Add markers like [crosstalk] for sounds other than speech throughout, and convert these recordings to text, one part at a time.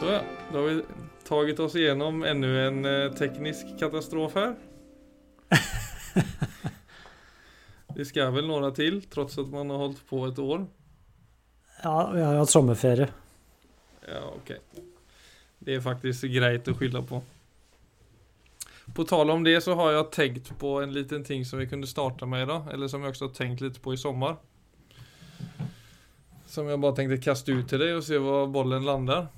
Så ja, da har vi tagit oss igenom ännu en eh, teknisk katastrof här. [laughs] Det skal vel några til, trots at man har holdt på et år. Ja, vi har hatt sommerferie. Ja, ok. Det er faktisk greit å skylde på. På tal om det så har jeg tenkt på en liten ting som vi kunne starta med idag, eller som jeg også har tenkt litt på i sommar. Som jeg bare tenkte kasta ut til deg og se hvor bollen landar.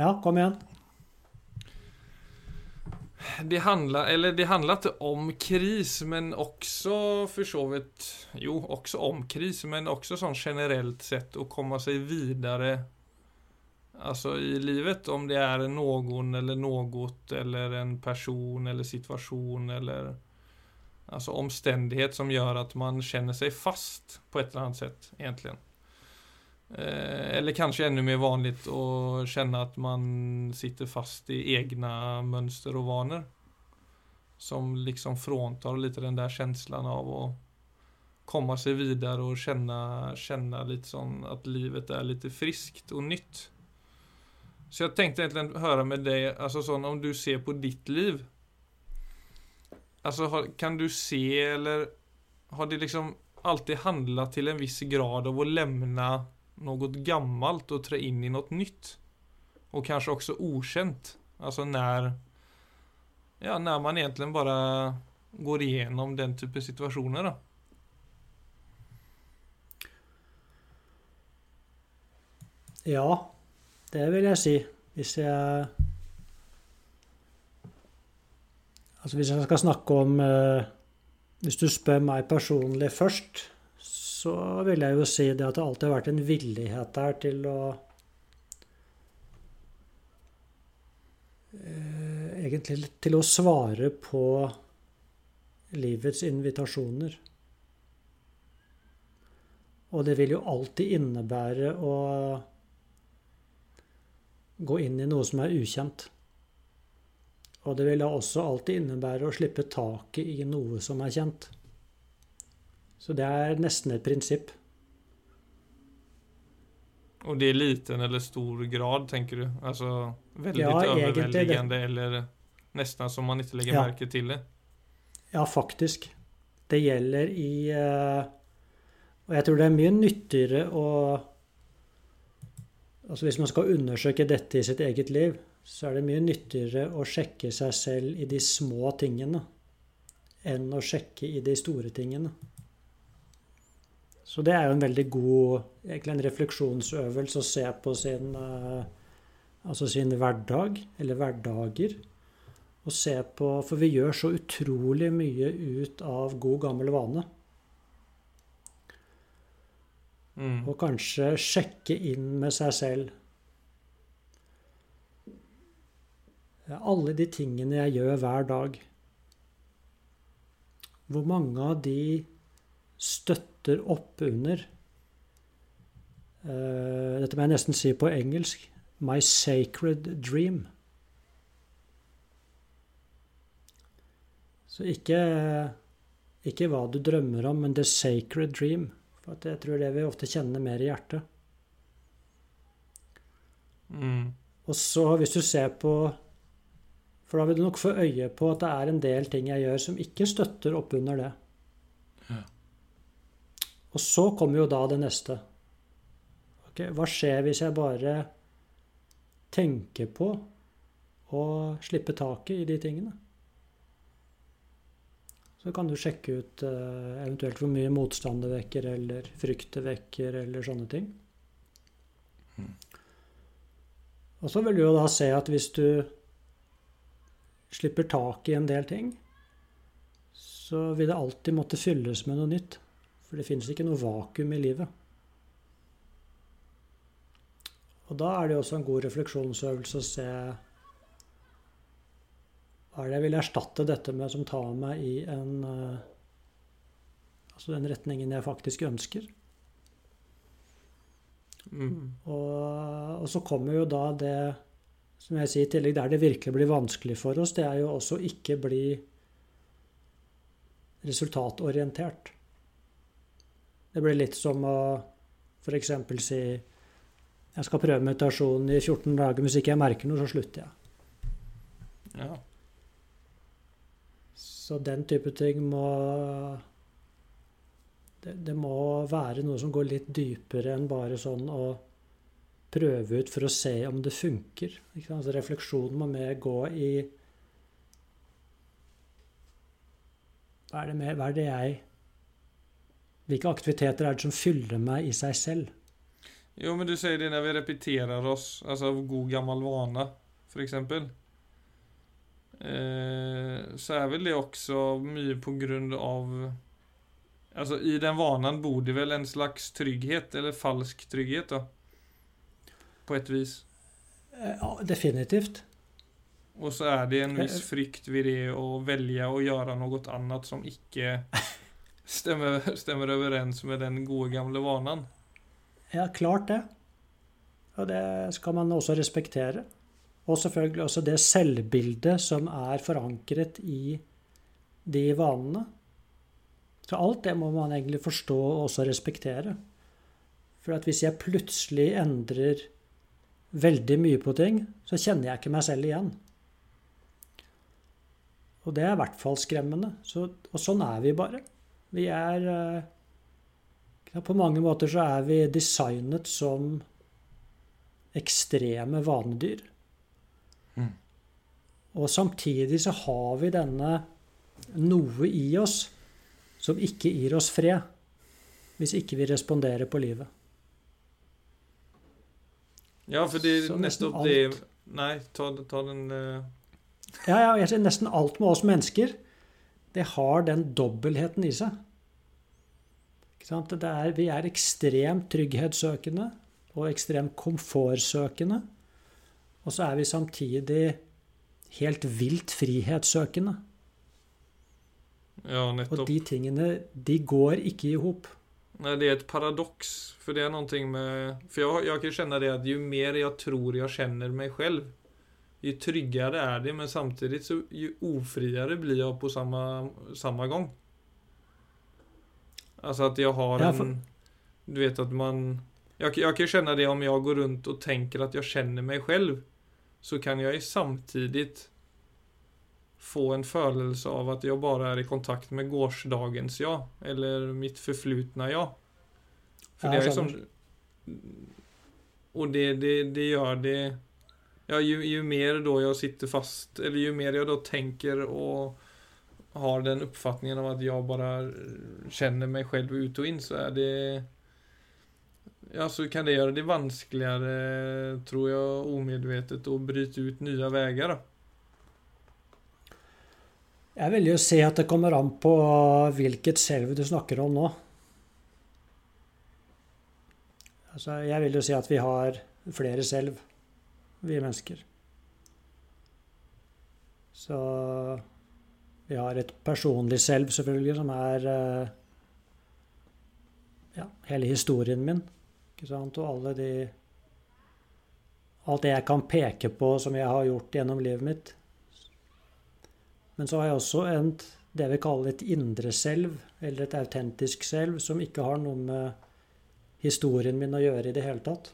Ja, kom igjen. Det handler, eller det handler ikke om kris, men også for så vidt jo, også om kris, men også sånn generellt sett å komme seg videre altså, i livet, om det er noen eller noe eller en person eller situation eller Altså omstendighet som gjør at man kjenner seg fast på et eller annet sett, egentligen. Eh, eller kanske ännu mer vanligt att känna att man sitter fast i egna mönster och vanor. Som liksom fråntar lite den där känslan av att komma sig vidare och känna, känna lite som att livet är lite friskt och nytt. Så jag tänkte egentligen höra med dig, alltså sån om du ser på ditt liv. Alltså kan du se eller har det liksom alltid handlat till en viss grad av att lämna något gammalt och trä in i något nytt? Och kanske också okänt. Alltså när Ja, när man egentligen bara går igenom den typen av situationer då. Ja, det vil jeg si. Hvis jeg Altså hvis jeg skal snakke om eh, Hvis du spør meg personlig først, så vil jeg jo si det at det alltid har vært en villighet der til å eh, Egentlig til å svare på livets invitasjoner. Og det vil jo alltid innebære å gå inn i noe som er ukjent. Og det vil da også alltid innebære å slippe taket i noe som er kjent. Så det er nesten et prinsipp. Og det er liten eller stor grad tenker du? Altså veldig Ja, overveldende eller nesten som man ikke legger Ja. merke til det? Ja, faktisk. Det gjelder i eh, Og jeg tror det er mye nyttigere å Altså hvis man skal undersøke dette i sitt eget liv, så er det mye nyttigere å sjekke seg selv i de små tingene enn å sjekke i de store tingene. Så det er jo en veldig god egentlig en refleksjonsøvelse å se på sin eh, altså sin hverdag, eller hverdager. Og se på For vi gjør så utrolig mye ut av god, gammel vane. Mm. Og kanskje sjekke inn med seg selv. Alle de tingene jeg gjør hver dag. Hvor mange av de støtter opp under uh, Dette må jeg nesten si på engelsk. My sacred dream. Så ikke, ikke hva du drømmer om, men the sacred dream. For at jeg tror det vi ofte kjenner mer i hjertet. Mm. Og så hvis du ser på For da vil du nok få øye på at det er en del ting jeg gjør som ikke støtter opp under det. Ja. Og så kommer jo da det neste. Okay, hva skjer hvis jeg bare tenker på å slippe taket i de tingene? Så kan du sjekke ut eh, eventuelt hvor mye motstand det vekker, eller frykt det vekker, eller sånne ting. Og så vil du jo da se at hvis du slipper tak i en del ting, så vil det alltid måtte fylles med noe nytt. For det finnes ikke noe vakuum i livet. Og da er det jo også en god refleksjonsøvelse å se hva er det jeg vil erstatte dette med som tar meg i en eh, Altså den retningen jeg faktisk ønsker. Mm. Og, og så kommer jo da det som jeg sier i tillegg, der det virkelig blir vanskelig for oss, det er jo også ikke bli resultatorientert. Det blir litt som å f.eks. si Jeg skal prøve meditasjon i 14 dager. Hvis ikke jeg merker noe, så slutter jeg. Ja. Så den type ting må det, det må være noe som går litt dypere enn bare sånn å prøve ut for å se om det funker. Altså refleksjonen må mer gå i hva er, det med, hva er det jeg Hvilke aktiviteter er det som fyller meg i seg selv? Jo, men du sier det når vi repeterer oss, altså av god gammel vane, eksempel. Eh, så er vel det også mye på grunn av Altså, i den vanen bor det vel en slags trygghet, eller falsk trygghet, da. På et vis. Eh, Ja, definitivt. Og så er det en viss frykt ved det å velge å gjøre noe annet som ikke stemmer, [laughs] stemmer overens med den gode, gamle vanen. Ja, klart det. Og det skal man også respektere. Og selvfølgelig også det selvbildet som er forankret i de vanene. Så alt det må man egentlig forstå og også respektere. For at hvis jeg plutselig endrer veldig mye på ting, så kjenner jeg ikke meg selv igjen. Og det er i hvert fall skremmende. Så, og sånn er vi bare. Vi er eh, ja, På mange måter så er vi designet som ekstreme vanedyr. Mm. Og samtidig så har vi denne noe i oss som ikke gir oss fred, hvis ikke vi responderer på livet. Ja, for det er nettopp det Nei, ta, ta den uh... Ja, ja, jeg sier nesten alt med oss mennesker, det har den dobbeltheten i seg. Ikke sant? Det er, vi er ekstremt trygghetssøkende og ekstremt komfortsøkende. Og så er vi samtidig helt vilt frihetssøkende. Ja, Og de tingene, de går ikke i hop. Nei, det er et paradoks. For det er noe med... For jeg, jeg kan kjenne det at jo mer jeg tror jeg kjenner meg själv, ju tryggare är det, men samtidigt så ju ofriare blir jag på samma, samma gång. Alltså att jag har Ja, en... Du vet att man... Jag, jag kan känna det om jag går runt och tänker att jag känner mig själv. Så kan jag ju samtidigt få en følelse av at jeg bare er i kontakt med gårsdagens jag. eller mitt förflutna jag. För Ja, det är som Och det, det, det gjør det Ja, ju, ju mer då jag sitter fast, eller ju mer jag då tänker och har den uppfattningen av att jag bara känner mig själv ut och in så är det Ja, så kan det göra det vanskeligere, tror jag, omedvetet å bryte ut nye veier. da. Jeg vil jo si at det kommer an på hvilket selv du snakker om nå. Altså, jeg vil jo si at vi har flere selv, vi mennesker. Så vi har et personlig selv, selvfølgelig, som er eh, ja, hele historien min. Og alle de Alt det jeg kan peke på som jeg har gjort gjennom livet mitt. Men så har jeg også en, det vi kaller et indre selv, eller et autentisk selv, som ikke har noe med historien min å gjøre i det hele tatt.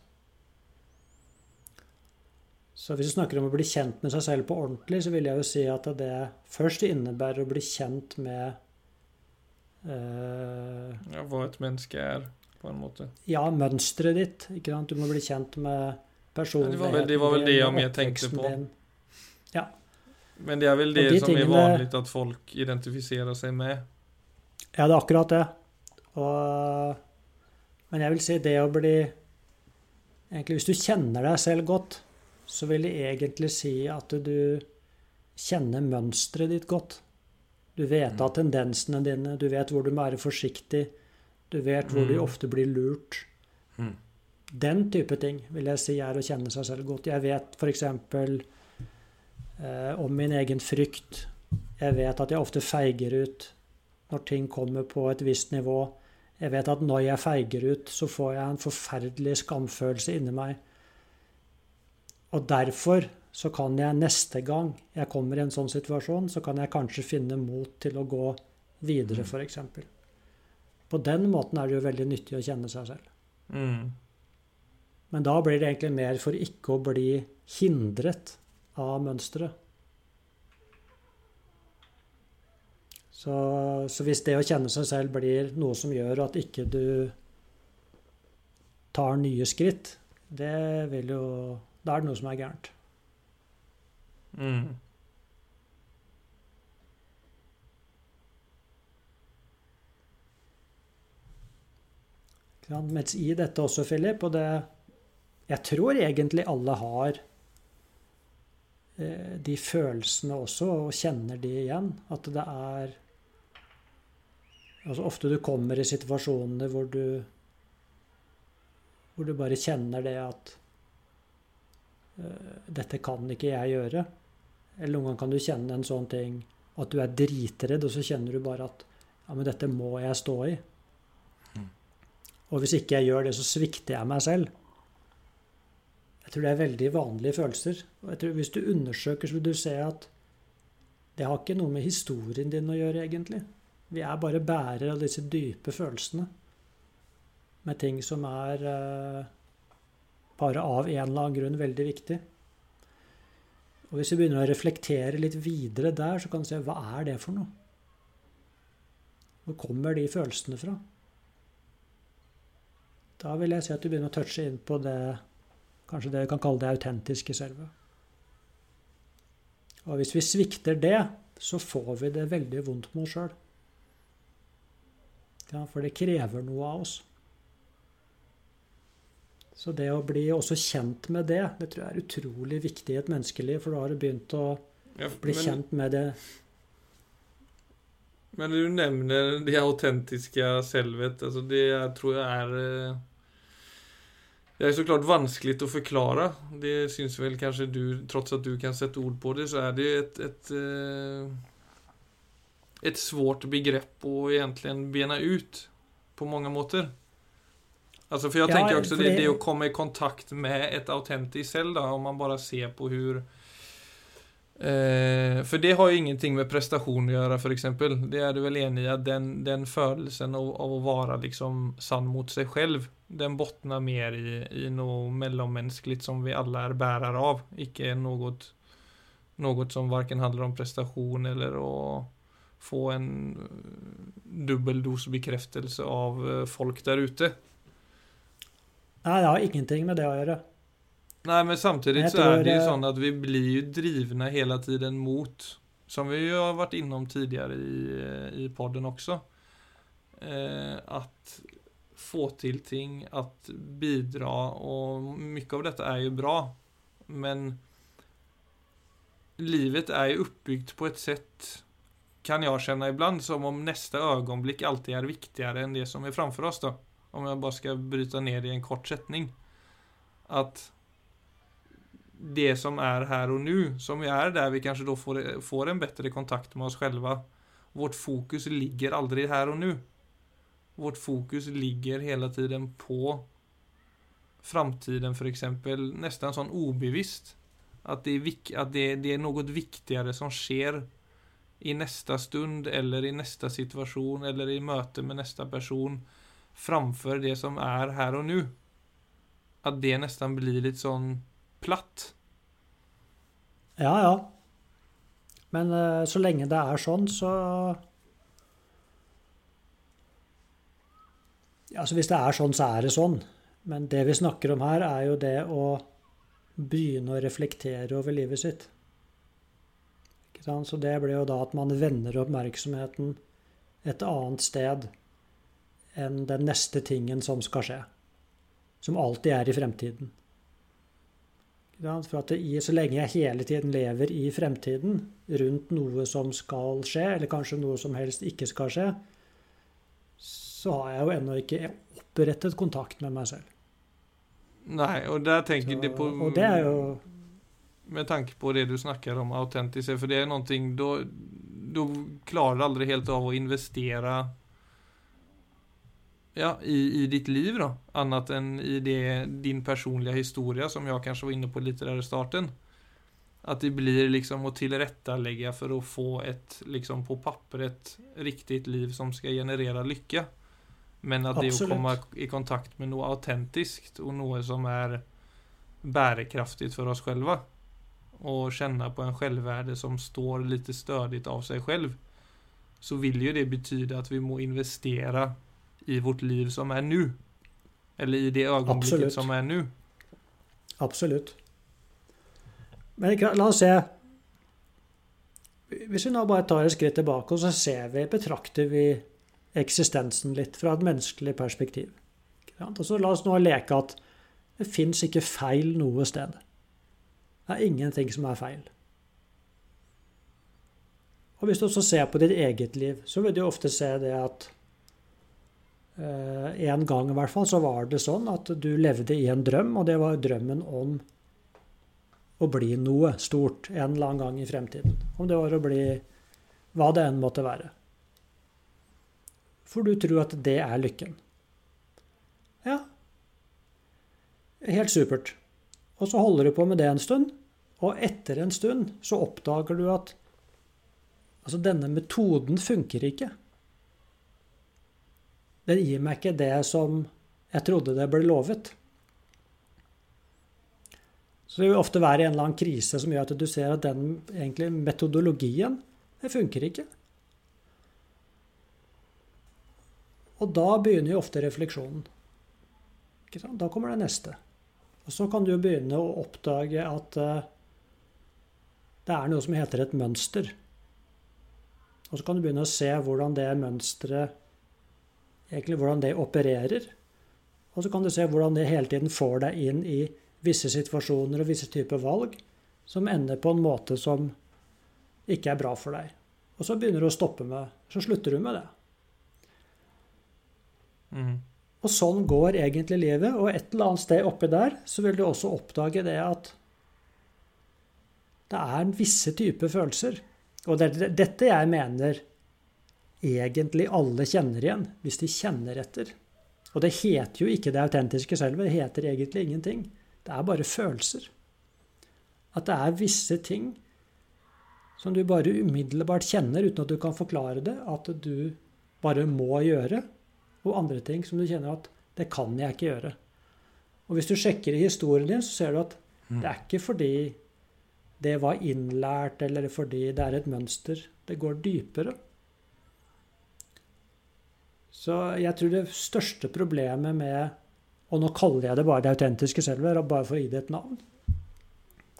Så hvis du snakker om å bli kjent med seg selv på ordentlig, så vil jeg jo si at det først innebærer å bli kjent med uh, Ja, hva et menneske er, på en måte. ja, mønsteret ditt. Ikke sant? Du må bli kjent med personligheten Ja, det var vel- det jeg mer tenkte på. din. Men det er vel det de som er tingene- vanlig at folk identifiserer seg med. Ja, det er akkurat det. Og, men jeg vil si det å bli Egentlig, hvis du kjenner deg selv godt, så vil jeg egentlig si at du kjenner mønsteret ditt godt. Du vet Mm. av tendensene dine, du vet hvor du må være forsiktig, du vet hvor du Mm. ofte blir lurt. Mm. Den type ting vil jeg si er å kjenne seg selv godt. Jeg vet f.eks. Eh, om min egen frykt. Jeg vet at jeg ofte feiger ut når ting kommer på et visst nivå. Jeg vet at når jeg feiger ut, så får jeg en forferdelig skamfølelse inni meg. Og derfor så kan jeg neste gang jeg kommer i en sånn situasjon, så kan jeg kanskje finne mot til å gå videre, f.eks. På den måten er det jo veldig nyttig å kjenne seg selv. Mm. Men da blir det egentlig mer for ikke å bli hindret av mønsteret. Så, så, hvis det å kjenne seg selv blir noe som gjør at ikke du tar nye skritt, det vil jo Da er det noe som er gærent. Mm. Mens i dette også, Philip, og det Jeg tror egentlig alle har eh, de følelsene også, og kjenner de igjen. At det er Altså ofte du kommer i situasjoner hvor du Hvor du bare kjenner det at Dette kan ikke jeg gjøre. Eller noen ganger kan du kjenne en sånn ting at du er dritredd, og så kjenner du bare at ja, men dette må jeg stå i. Og hvis ikke jeg gjør det, så svikter jeg meg selv. Jeg tror det er veldig vanlige følelser. Og jeg tror Hvis du undersøker, så vil du se at det har ikke noe med historien din å gjøre, egentlig. Vi er bare bærere av disse dype følelsene. Med ting som er uh, bare av en eller annen grunn veldig viktig. Og hvis vi begynner å reflektere litt videre der, så kan vi se hva er det for noe? Hvor kommer de følelsene fra? Da vil jeg si at du begynner å touche inn på det kanskje det vi kan kalle det autentiske selve. Og hvis vi svikter det, så får vi det veldig vondt med oss sjøl. Ja, for det krever noe av oss. Så det å bli også kjent med det, det tror jeg er utrolig viktig i et menneskeliv. For da har du begynt å ja, bli men, kjent med det. Men du nevner det autentiske selvet. Altså det jeg tror jeg er eh, det er så klart vanskelig å forklare. Det syns vel kanskje du, tross at du kan sette ord på det, så er det et, et, eh, et svårt begrep å egentlig bena ut på mange måter. Alltså för jag ja, tänker också det, det, det att komma i kontakt med ett autentiskt selv, da, om man bare ser på hur eh, For det har jo ingenting med prestation å gjøre, f.eks. exempel. Det er du vel enig i At den, den følelsen av, av, å være liksom sann mot seg selv, den bottnar mer i, i noe mellommenneskelig som vi alle er bærer av. ikke noe, noe som varken handler om prestation eller å få en dubbel dos bekreftelse av eh, folk der ute. Nei, det har ingenting med det å gjøre. Nei, men samtidig så er det jo sånn at vi blir jo drivne hele tiden mot Som vi jo har vært innom tidligere i, i podden også. Eh, at få til ting, at bidra, og mye av dette er jo bra. Men livet er jo oppbygd på et sett, kan jeg kjenne iblant, som om neste øyeblikk alltid er viktigere enn det som er framfor oss. da om jeg bare skal bryte ned i en kort sättning, at det som er her og nu, som vi er der vi kanskje då får, får en bedre kontakt med oss själva. Vårt fokus ligger aldri her og nu. Vårt fokus ligger hele tiden på framtiden, f.eks. Nesten sånn obevisst. At, det er, att det, det är noe viktigere som sker i neste stund, eller i neste situation eller i møte med neste person framfor det som er her og nå. At det nesten blir litt sånn platt. Ja, ja. Men uh, så lenge det er sånn, så Altså Hvis det er sånn, så er det sånn. Men det vi snakker om her, er jo det å begynne å reflektere over livet sitt. Så det blir jo da at man vender oppmerksomheten et annet sted enn den neste tingen som skal skje. Som alltid er i fremtiden. For at i, så lenge jeg hele tiden lever i fremtiden, rundt noe som skal skje, eller kanskje noe som helst ikke skal skje, så har jeg jo ennå ikke opprettet kontakt med meg selv. Nei, og der tenker så, på Og det er jo Med tanke på det du snakker om autentisk, for det er noe Da klarer du aldri helt av å investere ja, i, i ditt liv då? Annat än i det, din personliga historia som jag kanske var inne på lite där i starten. Att det blir liksom att tillrättalägga för att få ett, liksom på pappret, riktigt liv som ska generera lycka. Men at det å Absolutt. komme i kontakt med noe autentiskt og noe som er bærekraftig for oss själva. og kjenne på en självvärde som står litt stödigt av seg selv, så vil jo det betyde at vi må investere i vårt liv som er nå. Eller i det øyeblikket Absolutt. som er nå. Absolutt. Men la oss se Hvis vi nå bare tar et skritt tilbake, og så ser vi, betrakter vi eksistensen litt fra et menneskelig perspektiv. Og så La oss nå leke at det fins ikke feil noe sted. Det er ingenting som er feil. Og hvis du også ser på ditt eget liv, så vil du ofte se det at en gang i hvert fall så var det sånn at du levde i en drøm, og det var drømmen om å bli noe stort en eller annen gang i fremtiden. Om det var å bli hva det enn måtte være. For du tror at det er lykken. Ja. Helt supert. Og så holder du på med det en stund, og etter en stund så oppdager du at altså denne metoden funker ikke. Den gir meg ikke det som jeg trodde det ble lovet. Så det vil ofte være en eller annen krise som gjør at du ser at den egentlig metodologien, det funker ikke. Og da begynner jo ofte refleksjonen. Da kommer det neste. Og så kan du jo begynne å oppdage at eh, det er noe som heter et mønster. Og så kan du begynne å se hvordan det mønsteret Egentlig hvordan det opererer. Og så kan du se hvordan det hele tiden får deg inn i visse situasjoner og visse typer valg som ender på en måte som ikke er bra for deg. Og så begynner du å stoppe med Så slutter du med det. Mm. Og sånn går egentlig livet, og et eller annet sted oppi der så vil du også oppdage det at det er visse typer følelser. Og det er dette jeg mener egentlig alle kjenner igjen, hvis de kjenner etter. Og det heter jo ikke det autentiske selv, det heter egentlig ingenting. Det er bare følelser. At det er visse ting som du bare umiddelbart kjenner uten at du kan forklare det, at du bare må gjøre og andre ting som du kjenner at det kan jeg ikke gjøre. Og hvis du sjekker i historien din, så ser du at det er ikke fordi det var innlært, eller fordi det er et mønster. Det går dypere. Så jeg tror det største problemet med Og nå kaller jeg det bare det autentiske selv, bare for å gi det et navn.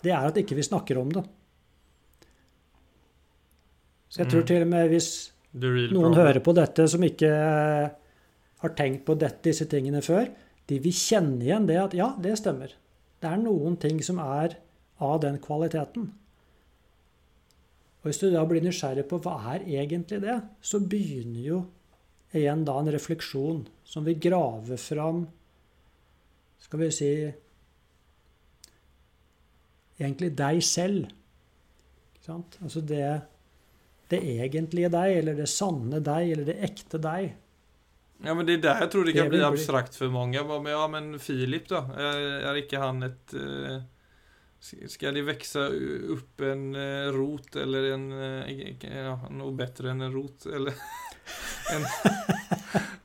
Det er at ikke vi snakker om det. Så jeg tror Mm. til og med hvis noen problem. hører på dette som ikke har tenkt på dette, disse tingene før, de vil kjenne igjen det at ja, det stemmer. Det er noen ting som er av den kvaliteten. Og hvis du da blir nysgjerrig på hva er egentlig det, så begynner jo igjen da en refleksjon som vil grave fram Skal vi si Egentlig deg selv. Ikke sant? Altså det det egentlige deg, eller det sanne deg, eller det ekte deg. Ja, men det er der jeg tror det Det kan bli abstrakt for mange. Men, ja, men Filip, da? Er, er ikke han et uh, Skal de vokse opp en uh, rot, eller en uh, Ja, noe bedre enn en rot, eller [laughs] en,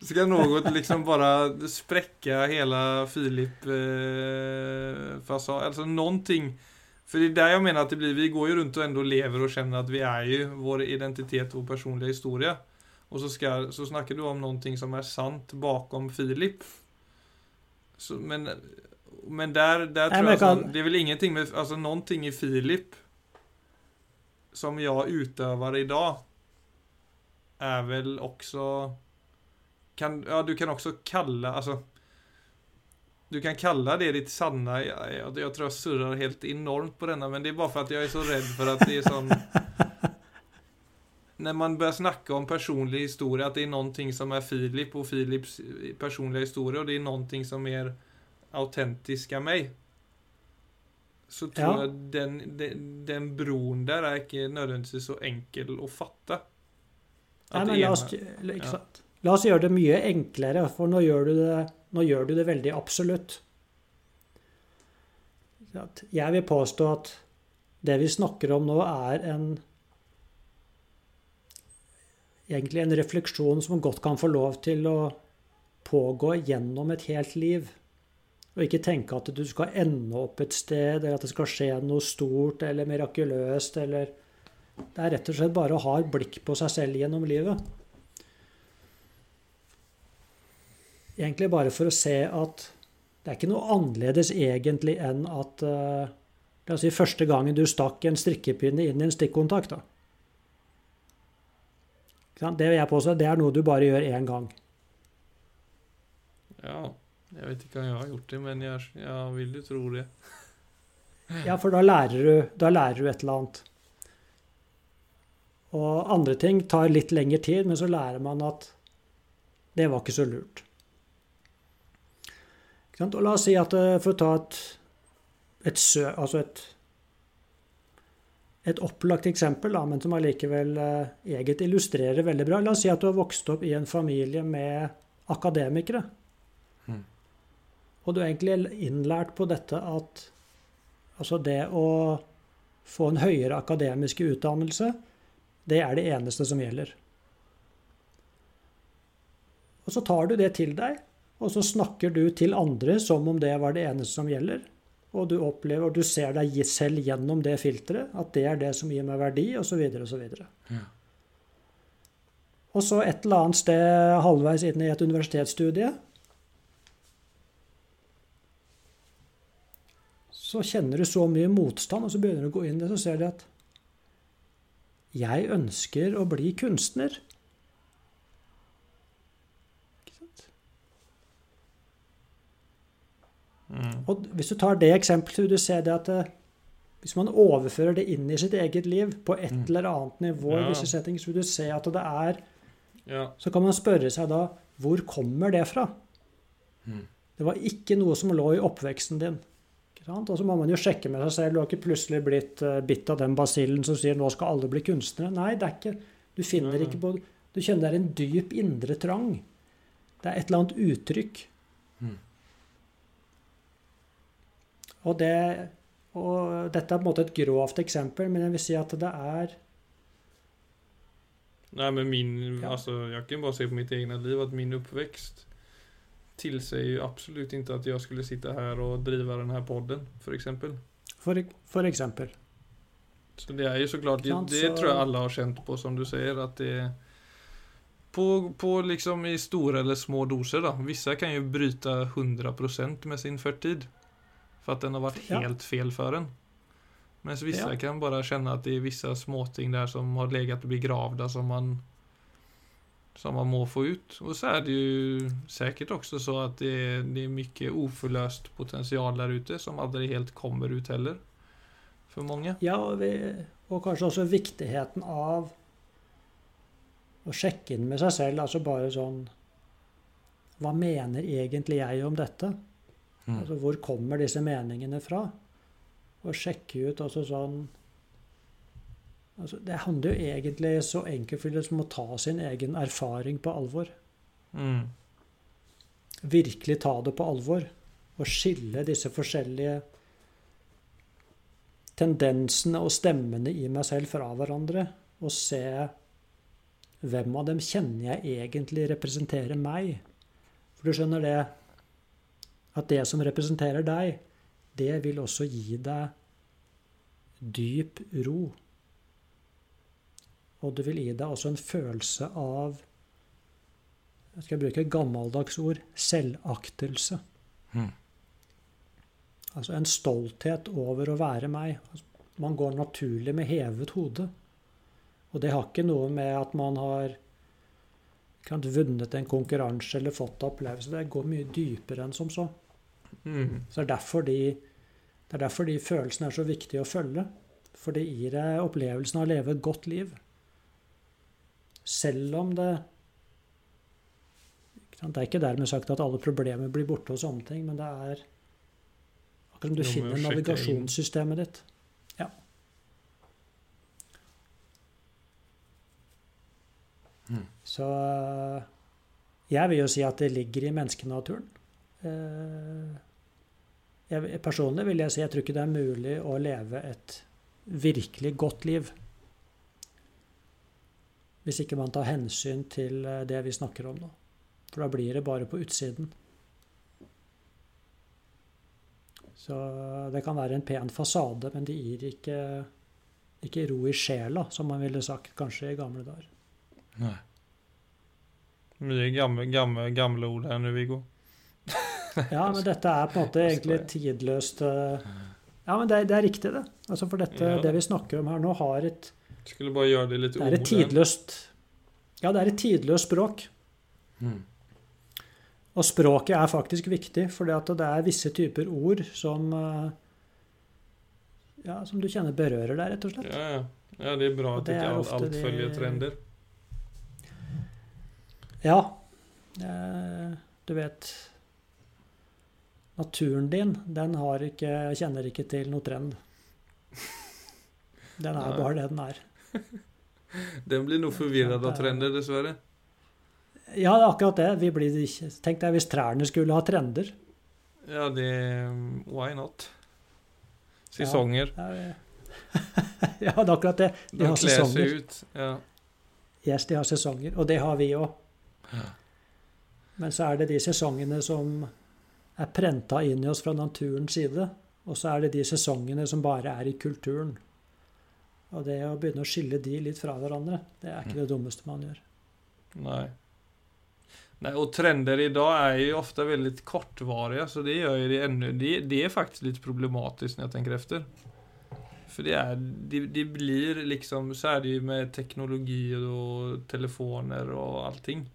[laughs] Skal noe liksom bare spräcka hele Filip-fasaden? altså någonting för det är där jag menar att det blir, vi går ju runt och ändå lever och känner att vi är ju vår identitet och personliga historia. Och så, ska, så snackar du om någonting som är sant bakom Filip. Så, men, men där, där Nej, tror jag kan- det är väl ingenting med, alltså någonting i Filip som jag utövar idag är vel også kan, ja, du kan også kalla, Altså du kan kalla det ditt sanna, jeg, jeg, jeg, tror jeg surrer helt enormt på denne, men det er bare for at jeg er så redd for at det er sånn [laughs] Når man börjar snakke om personlig historie, at det er noe som er Filip og Filips personlige historie, og det er noe som er autentisk av meg Så tror Ja. jeg den, den, den broen der er ikke nødvendigvis så enkel å fatte. Nei, men la oss, ja. la oss gjøre det mye enklere, for nå gjør du det, gjør du det veldig absolutt. Jeg vil påstå at det vi snakker om nå, er en Egentlig en refleksjon som godt kan få lov til å pågå gjennom et helt liv. Og ikke tenke at du skal ende opp et sted, eller at det skal skje noe stort eller mirakuløst, eller Det er rett og slett bare å ha et blikk på seg selv gjennom livet. Egentlig bare for å se at det er ikke noe annerledes egentlig enn at uh, La oss si første gangen du stakk en strikkepinne inn i en stikkontakt. da. Det vil jeg påstå, det er noe du bare gjør én gang. Ja. Jeg vet ikke om jeg har gjort det, men jeg, jeg vil jo tro det. ja, for da lærer, du, da lærer du et eller annet. Og andre ting tar litt lengre tid, men så lærer man at det var ikke så lurt. Og la oss si at eh, for å ta et, et, sø, altså et, et opplagt eksempel, da, men som allikevel eget illustrerer veldig bra. La oss si at du har vokst opp i en familie med akademikere. Og du er egentlig innlært på dette at altså det å få en høyere akademisk utdannelse, det er det eneste som gjelder. Og så tar du det til deg, og så snakker du til andre som om det var det eneste som gjelder. Og du opplever, og du ser deg selv gjennom det filteret, at det er det som gir meg verdi, osv. osv. Ja. Og så et eller annet sted halvveis inn i et universitetsstudie så kjenner du så mye motstand, og så begynner du å gå inn i det, så ser du at jeg ønsker å bli kunstner. Mm. Og hvis du tar det eksempelet, vil du se det at eh, hvis man overfører det inn i sitt eget liv på et mm. eller annet nivå, ja. i visse settings, vil du se at det er ja. Så kan man spørre seg da hvor kommer det fra? Mm. Det var ikke noe som lå i oppveksten din. Og så må man jo sjekke med seg selv. Du har ikke plutselig blitt uh, bitt av den basillen som sier 'nå skal alle bli kunstnere'. Nei, det er ikke Du finner ikke på Du kjenner det er en dyp indre trang. Det er et eller annet uttrykk. Mm. Og, det, og dette er på en måte et grovt eksempel, men jeg vil si at det er Nei, men min ja. Altså, jeg kan bare se på mitt eget liv at min oppvekst tillsäger ju absolut inte att jag skulle sitta här och driva den här podden, för exempel. För, för exempel. Så det är ju såklart, det, det tror jag alla har känt på som du säger att det på, på liksom i stora eller små doser då. Vissa kan ju bryta 100% med sin förtid. För att den har varit ja. helt fel för en. Mens vissa ja. kan bara känna att det är vissa småting där som har legat begravda som man som man må få ut. Och så är det ju säkert också så att det är, det är mycket oförlöst potential där ute som aldrig helt kommer ut heller. For mange. Ja, og, vi, og kanskje også viktigheten av å sjekke inn med seg selv. Altså bare sånn Hva mener egentlig jeg om dette? Mm. Altså hvor kommer disse meningene fra? Og sjekke ut også sånn Altså, det handler jo egentlig så enkelt som å ta sin egen erfaring på alvor. Mm. Virkelig ta det på alvor. Og skille disse forskjellige tendensene og stemmene i meg selv fra hverandre. Og se hvem av dem kjenner jeg egentlig representerer meg. For du skjønner det at det som representerer deg, det vil også gi deg dyp ro. Og det vil gi deg også en følelse av jeg skal bruke et gammeldags ord selvaktelse. Mm. Altså en stolthet over å være meg. Man går naturlig med hevet hode. Og det har ikke noe med at man har kan, vunnet en konkurranse eller fått opplevelse. Det går mye dypere enn som så. Mm. Så det er, derfor de, det er derfor de følelsene er så viktige å følge. For det gir deg opplevelsen av å leve et godt liv. Selv om det Det er ikke dermed sagt at alle problemer blir borte og sånne ting, men det er akkurat som du finner navigasjonssystemet ditt. Ja. Mm. Så jeg vil jo si at det ligger i menneskenaturen. Eh, jeg, personlig vil jeg si jeg tror ikke det er mulig å leve et virkelig godt liv hvis ikke man tar hensyn til eh, det vi snakker om nå. For da blir det bare på utsiden. Så det kan være en pen fasade, men det gir ikke, ikke ro i sjela, som man ville sagt kanskje i gamle dager. Nei. Mye gamle, gamle, gamle ord her nå, Viggo. [laughs] Ja, men dette er på en måte egentlig tidløst eh, Ja, men det, det er riktig, det. Altså For dette, det vi snakker om her nå, har et Skulle bare gjøre det litt Det er et tidløst Ja, det er et tidløst språk. Mm. Og språket er faktisk viktig, for det er visse typer ord som eh, Ja, som du kjenner berører deg, rett og slett. Ja, ja. ja, det er bra at det ikke er alt, alt det- følger trender. Ja. eh, Du vet Naturen din, den har ikke, kjenner ikke til noe trend. Den er Nei. bare det den er. [laughs] Den blir noe forvirret av trender, dessverre. Ja, det er akkurat det. Vi blir ikke Tenk deg hvis trærne skulle ha trender. Ja, det Why not? Sesonger. Ja, [laughs] ja, det er akkurat det. De har seg sesonger. ut. Ja. Yes, de har sesonger, og det har vi òg. Men så er det de sesongene som er prenta inn i oss fra naturens side. Og så er det de sesongene som bare er i kulturen. Og det å begynne å skille de litt fra hverandre, det er ikke det dummeste man gjør. Nei. Nei, og trender i dag er jo ofte veldig kortvarige, så det gjør det enda Det, det faktisk litt problematisk, når jeg tenker efter. For det er, Det, det blir liksom... Så er det jo med teknologi og telefoner og allting.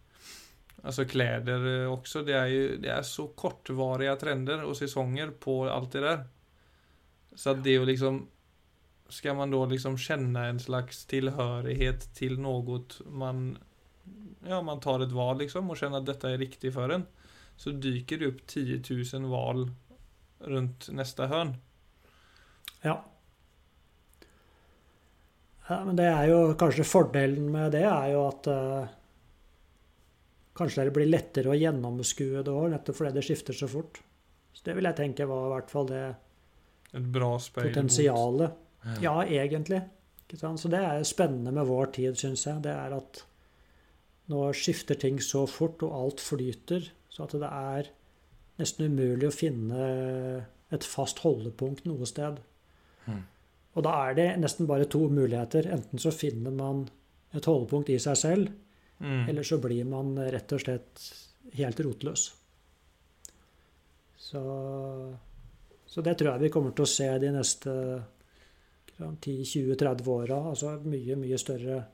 Altså klær også. Det er, jo, det er så kortvarige trender og sesonger på alt det der. Så at det å liksom... Ska man då liksom känna en slags tillhörighet till något man ja, man tar ett val liksom och känner att detta är riktigt för en. Så dyker det upp 10 000 val runt nästa hörn. Ja. ja. Men det er jo kanskje fordelen med det er jo at uh, kanskje det blir lettere å gjennomskue det òg, nettopp fordi det skifter så fort. Så det vil jeg tenke var i hvert fall det potensialet. Ja, egentlig. Så det er spennende med vår tid, syns jeg. Det er at nå skifter ting så fort, og alt flyter. Så at det er nesten umulig å finne et fast holdepunkt noe sted. Mm. Og da er det nesten bare to muligheter. Enten så finner man et holdepunkt i seg selv, Mm. eller så blir man rett og slett helt rotløs. Så, så det tror jeg vi kommer til å se de neste 10-20-30 åra. Altså mye, mye større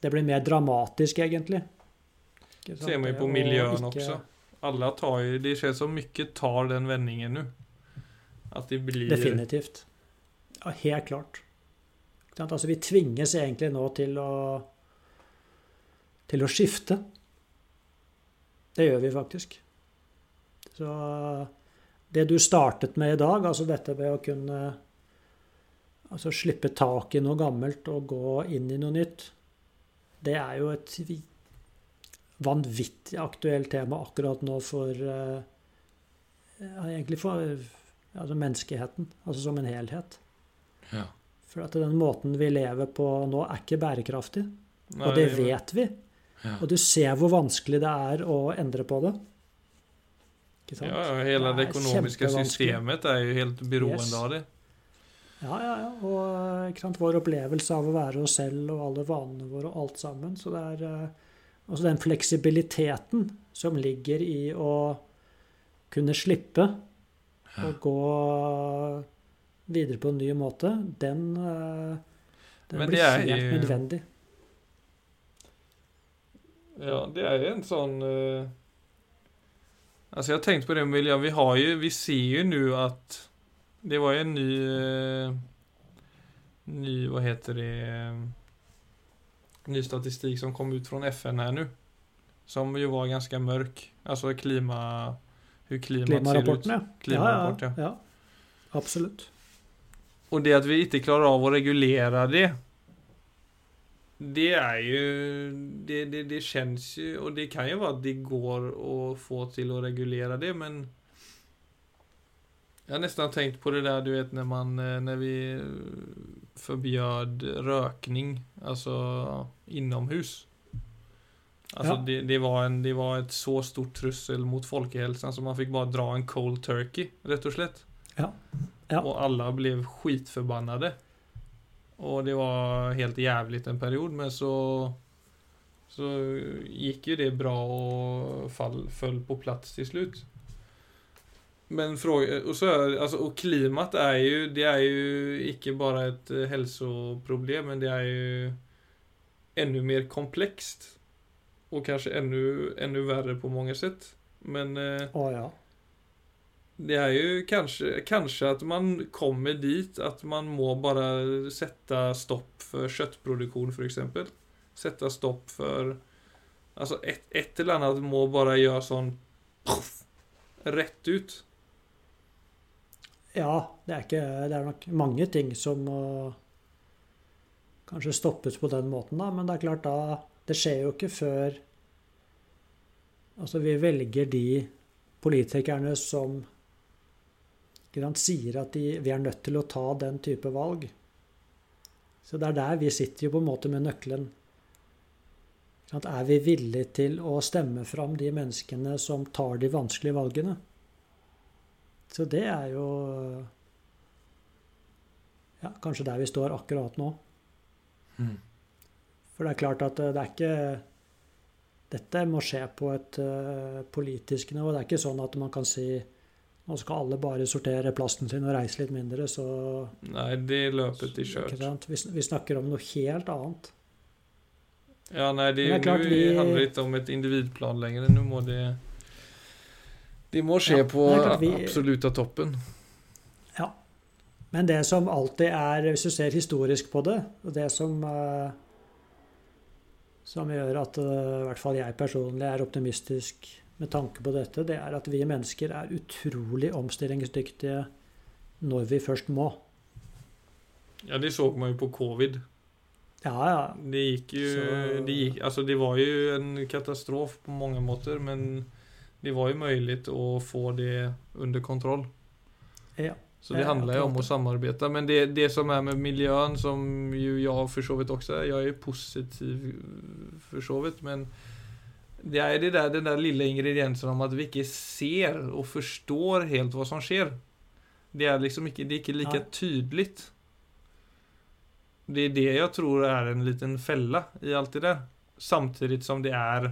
Det blir mer dramatisk, egentlig. Ser man ju på miljøene ikke- også. Alle tar jo det ser så mye tar den vendingen nå. At de blir... Definitivt. Ja, helt klart. Altså, vi tvinges egentlig nå til å til å skifte. Det gjør vi faktisk. Så det du startet med i dag, altså dette med å kunne altså slippe tak i noe gammelt og gå inn i noe nytt, det er jo et vanvittig aktuelt tema akkurat nå for ja, egentlig for altså menneskeheten, altså som en helhet. Ja. For at den måten vi lever på nå, er ikke bærekraftig. Nei, Og det vet vi. Ja. Og du ser hvor vanskelig det er å endre på det. Ikke sant? Ja, hela det Det økonomiske systemet er jo helt beroende Yes. av det. Ja, ja, ja. Og ikke sant? vår opplevelse av å være oss selv og alle vanene våre og alt sammen. Så det er eh, altså den fleksibiliteten som ligger i å kunne slippe å gå videre på en ny måte, den, eh, den blir helt jo- nødvendig. Ja, det er jo en sånn uh... Altså, jeg har tenkt på det med miljön. Vi har jo, vi ser jo nå att det var ju en ny... Eh, ny, vad heter det? Eh, ny statistik som kom ut från FN här nu. Som ju var ganska mörk. Alltså klima... Hur klimat ser ut. Klimarapporten, ja. Ja, ja. ja. Och det att vi inte klarar av att reglera det. Det är ju, det, det, det känns ju, och det kan ju vara att det går att få till att reglera det, men jag har nästan tänkt på det där, du vet, när man, eh, när vi förbjöd rökning, alltså inomhus. Alltså Ja. det, det, var en, det var ett så stort trussel mot folkehälsan så man fick bara dra en cold turkey, rett og slett. Ja. Ja. Och alla blev skitförbannade. Och det var helt jävligt en period men så så gick ju det bra och fall, föll på plats till slut. Men fråga, och så är, alltså, och klimat är ju, det är ju inte bara ett eh, hälsoproblem men det är ju ännu mer komplext. Och kanske ännu, ännu värre på många sätt. Men Oh, ja. det är ju kanske, kanske att man kommer dit att man må bara sätta stopp för köttproduktion för exempel. Sätta stopp för Alltså ett, ett eller annat må bara göra sån poff, Rätt ut. Ja, det er, ikke, det er nok mange ting som må kanskje stoppes på den måten, da. Men det er klart, da Det skjer jo ikke før Altså, vi velger de politikerne som sier at de, vi er nødt til å ta den type valg. Så det er der vi sitter jo på en måte med nøkkelen. Er vi villige til å stemme fram de menneskene som tar de vanskelige valgene? Så det er jo ja, kanskje der vi står akkurat nå. For det er klart at det er ikke Dette må skje på et uh, politisk nivå. Det er ikke sånn at man kan si nå skal alle bare sortere plasten sin og reise litt mindre, så Nei, det løper i ikke Vi, vi snakker om noe helt annet. Ja, nei, det, det er klart vi- handler inte om et individplan lenger. Nå må det... Det må skje Ja, på vi, absolutt av toppen. toppen. Men det som alltid er, hvis du ser historisk på det, og det som eh, som gjør at eh, i hvert fall jeg personlig er optimistisk med tanke på dette, det er at vi mennesker er utrolig omstillingsdyktige når vi først må. Ja, det så man jo på covid. Ja, ja. Det gikk jo Så- Det, gikk, Altså, det var jo en katastrof på mange måter, men det var ju möjligt att få det under kontroll. ja. Så det handler handlar ju om å att samarbeta. Men det, det som är med miljön, som ju jag för så vidt också är, jag är positiv för så vidt, men det är det där, den där lilla ingrediensen om att vi ikke ser og forstår helt hva som skjer. Det er liksom ikke, det er ikke lika Nej. tydligt. Det er det jeg tror er en liten felle i alt det der. Samtidig som det är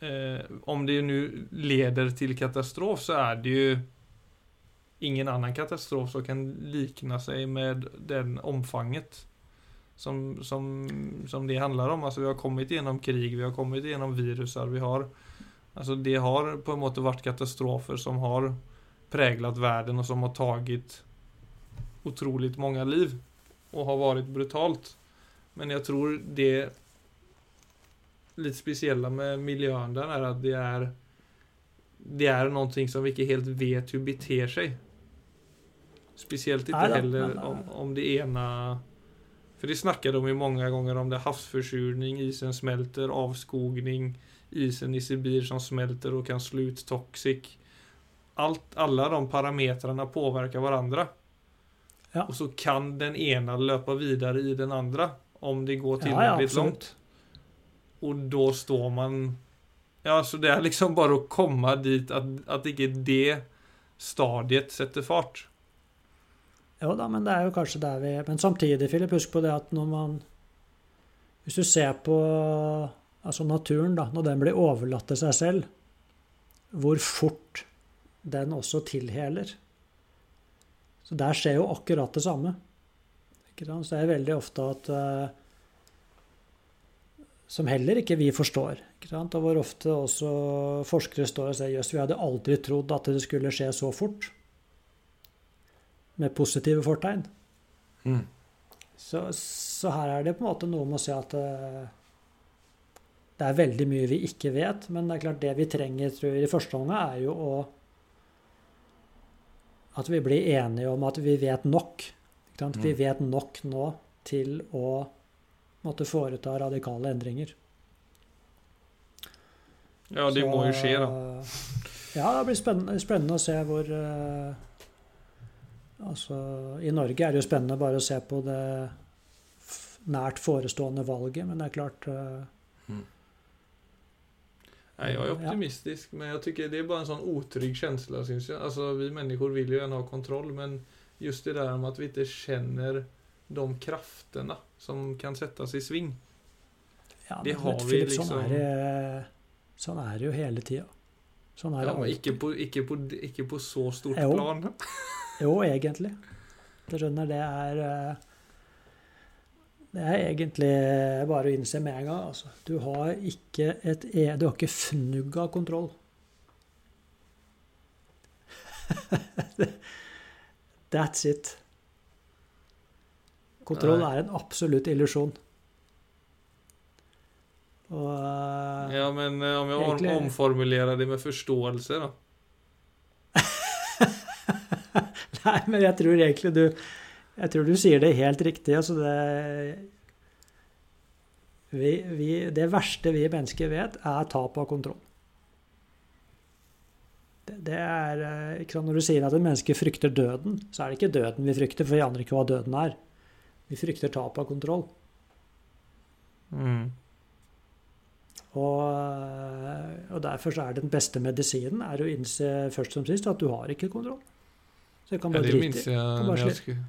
eh, om det nu leder till katastrof så är det ju ingen annan katastrof som kan likna sig med den omfanget som, som, som det handlar om. Alltså vi har kommit igenom krig, vi har kommit igenom virusar, vi har Alltså det har på en måte varit katastrofer som har präglat världen och som har tagit otroligt många liv och har varit brutalt. Men jag tror det lite speciella med miljøen der er at det er det er noe som vi ikke helt vet hvordan beter seg. Speciellt ikke heller om, om det ene For det snakker de jo mange ganger om det havsförsurning, isen smelter, avskogning, isen i Sibir som smelter og kan slå ut toxic. Alt, alle de parametrene påvirker hverandre. Ja. Og så kan den ene løpe videre i den andre om det går Ja, ja, langt. Och då står man... Ja, så det är liksom bara att komma dit att, at ikke det stadiet setter fart. Jo da, men det er jo kanskje der vi Men samtidig, Philip, husk på det at når man Hvis du ser på altså naturen, da, når den blir overlatt til seg selv, hvor fort den også tilheler. Så der skjer jo akkurat det samme. Så det er veldig ofte at eh, Som heller ikke vi forstår. Ikke? Og hvor ofte også forskere står og sier jøss, vi hadde aldri trodd at det skulle skje så fort. Med positive fortegn. Så, så her er det på en måte noe med å si at eh, det er veldig mye vi ikke vet, men det er klart det vi trenger tror jeg, i første omgang, er jo å At vi blir enige om at vi vet nok. Ikke sant? Vi Mm. vet nok nå til å måtte foreta radikale endringer. Ja, det Så, må jo skje, da. Ja, det blir spennende, spennende å se hvor uh, Altså, i Norge er det jo spennende bare å se på det f- nært forestående valget, men det er klart uh, Mm. Jeg er optimistisk, Ja. optimistisk, men jeg tycker det er bare en sånn otrygg känsla syns jag. Alltså vi människor vill ju gärna ha kontroll, men just det der med at vi ikke känner de krafterna som kan settes i sving. Ja, Det har vi Philip, liksom- sånn, er det, sånn er det jo hele tida. Sånn er det Ja, alltid. ikke på, ikke på, ikke på så stort Jo. plan. [laughs] Jo, egentlig. Du skjønner, det er eh, Det er egentlig bare å innse med en gang. Altså. Du har ikke et e- Du har ikke fnugg av kontroll. [laughs] That's it. Kontroll er en absolutt illusjon. Og eh, Ja, men eh, om jeg egentlig... omformulerer det med forståelse, da? [laughs] Nei, men jeg tror egentlig du Jeg tror du sier det helt riktig. Altså det vi, vi, Det verste vi mennesker vet, er tap av kontroll. Det, det er eh, Når du sier at et menneske frykter døden, så er det ikke døden vi frykter, for vi aner ikke hva døden er. Vi frykter tap av kontroll. Mm. Og, eh, og derfor er den beste medisinen er å innse først som sist at du har ikke kontroll. Så jeg kan Ja, bare det drite minns i jeg, jeg, bara [laughs] jeg skulle,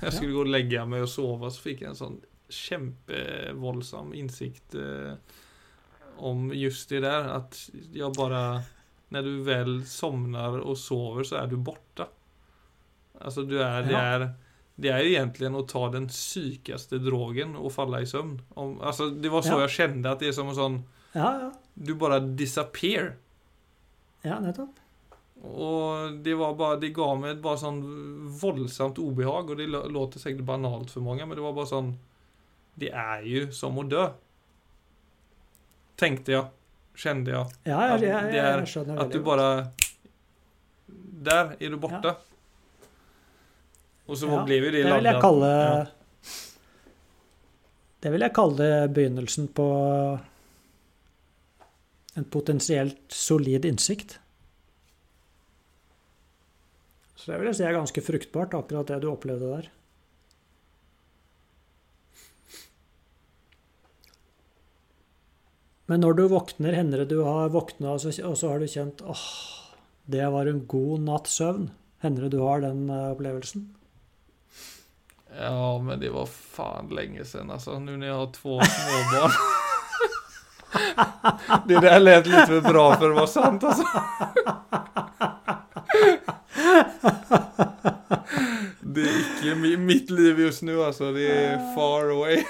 jag skulle gå og legge meg og sove, så fikk jeg en sånn kjempevoldsom innsikt eh, om just det der. At jeg bare Når du vel sovner og sover så er du borte. Altså, du er det Ja. Det är egentligen att ta den psykaste drogen och falla i sömn. Om, alltså det var så Ja. jag kände att det är som en sånn Ja, ja. du bare disappear. Ja, nettopp. Og det var bare, det ga meg et bare sånn voldsomt obehag og det låter sikkert banalt for mange, men det var bare sånn Det er jo som å dø. Tenkte jeg. Kjente jeg. Ja, ja, ja, det jeg, skjønner jeg at Att du bare Der er du borte. du Och så Ja, blir jo det lagd Ja. Det vil jeg kalle begynnelsen på en potensielt solid innsikt. Så det vil jeg si er ganske fruktbart, akkurat det du opplevde der. Men når du våkner, hender det du har våkna, og så, og så har du kjent åh, det var en god natts søvn. Hender det du har den eh, opplevelsen? Ja, men det var fan länge sedan alltså. Nu när jag har två småbarn. [laughs] det där lät lite för bra för att vara sant alltså. Det är ikke mitt liv just nu alltså. Det är far away.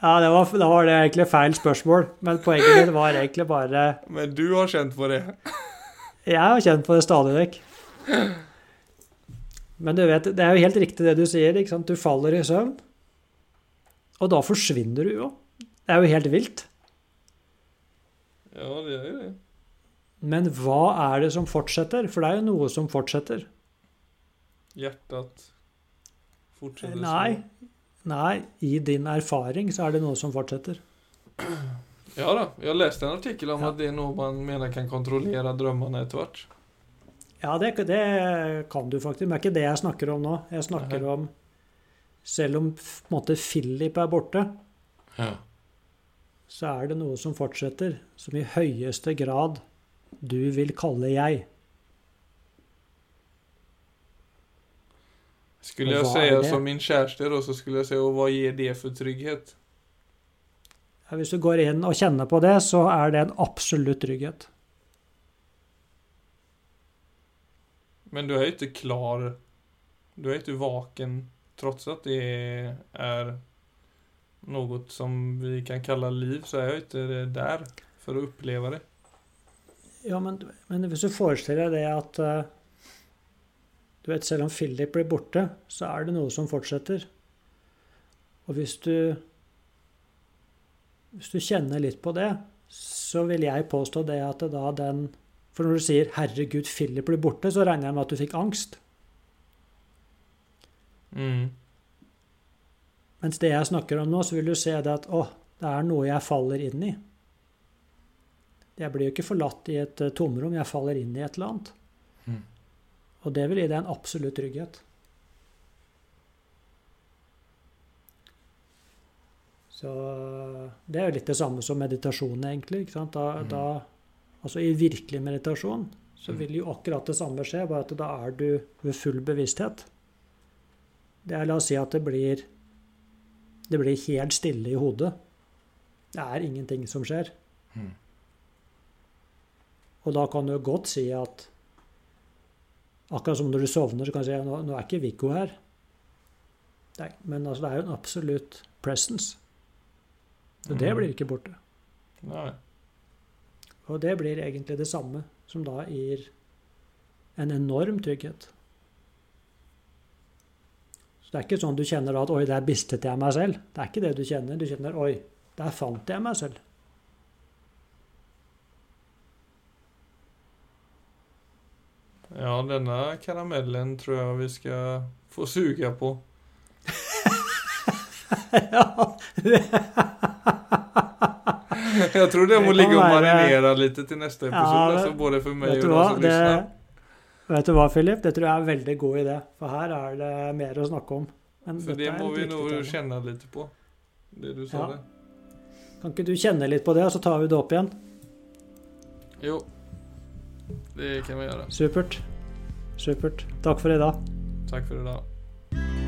Ja, det var, da var det egentlig feil spørsmål. Men poenget mitt var egentlig bare Men du har kjent på det. Jeg har kjent på det stadig vekk. Men du vet, det er jo helt riktig det du sier. ikke sant? Du faller i søvn, og da forsvinner du jo. Det er jo helt vilt. Ja, det gjør jo det. Men hva er det som fortsetter? For det er jo noe som fortsetter. Hjertet fortsetter Nei. Nei, i din erfaring så er det noe som fortsetter. Ja da, jeg leste en artikkel om Ja. at det er noe man mener kan kontrollere drømmene etter vart. Ja, det, det kan du faktisk. Men det er ikke det jeg snakker om nå. Jeg snakker Aha. om Selv om på en måte Philip er borte, Ja. så er det noe som fortsetter, som i høyeste grad du vil kalle jeg. Skulle jeg det? som min kjæreste, da, så skulle jeg si hva gir ger det for trygghet? Ja, Hvis du går inn og kjenner på det, så er det en absolutt trygghet. Men du er jo ikke klar. Du er ikke vaken trots at det er noe som vi kan kalle liv så er jo ikke der for å oppleve det. Ja, men, men hvis du forestiller deg det at uh, Du vet, selv om Philip blir borte, så er det noe som fortsetter. Og hvis du Hvis du kjenner litt på det, så vil jeg påstå det at det da den For når du sier 'herregud, Philip blir borte', så regner jeg med at du fikk angst. Mm. Mens det jeg snakker om nå, så vil du se det at 'å, det er noe jeg faller inn i'. Jeg blir jo ikke forlatt i et eh, tomrom, jeg faller inn i et eller annet. Mm. Og det vil gi deg en absolutt trygghet. Så det er jo litt det samme som meditasjon, egentlig. Da, mm. da, altså i virkelig meditasjon så Mhm. vil jo akkurat det samme skje, bare at da er du ved full bevissthet. Det er, la oss si at det blir det blir helt stille i hodet. Det er ingenting som skjer. Mm. Og da kan du godt si at Akkurat som når du sovner, så kan du si nå, nå er ikke Viggo her. Nei, men altså, det er jo en absolutt presence. Og det Mhm. blir ikke borte. Nei. Og det blir egentlig det samme, som da gir en enorm trygghet. Så det er ikke sånn du kjenner at 'oi, der bistet jeg meg selv'. Det er ikke det du kjenner. Du kjenner 'oi, der fant jeg meg selv'. Ja, denne karamellen tror jeg vi skal få suge på. [laughs] ja, [laughs] Jeg tror det må ligge og marinere litt til neste episode, Ja, det- både for meg og de som Det, vet du hva, Philip? Det tror jeg er en veldig god idé. For her er det mer å snakke om. Men For det må vi nå kjenne litt på. Det du sa Ja. der. Kan ikke du kjenne litt på det, og så tar vi det opp igjen? Jo. Det kan vi gjøre. Supert. Supert. Takk for i dag. Takk for i dag.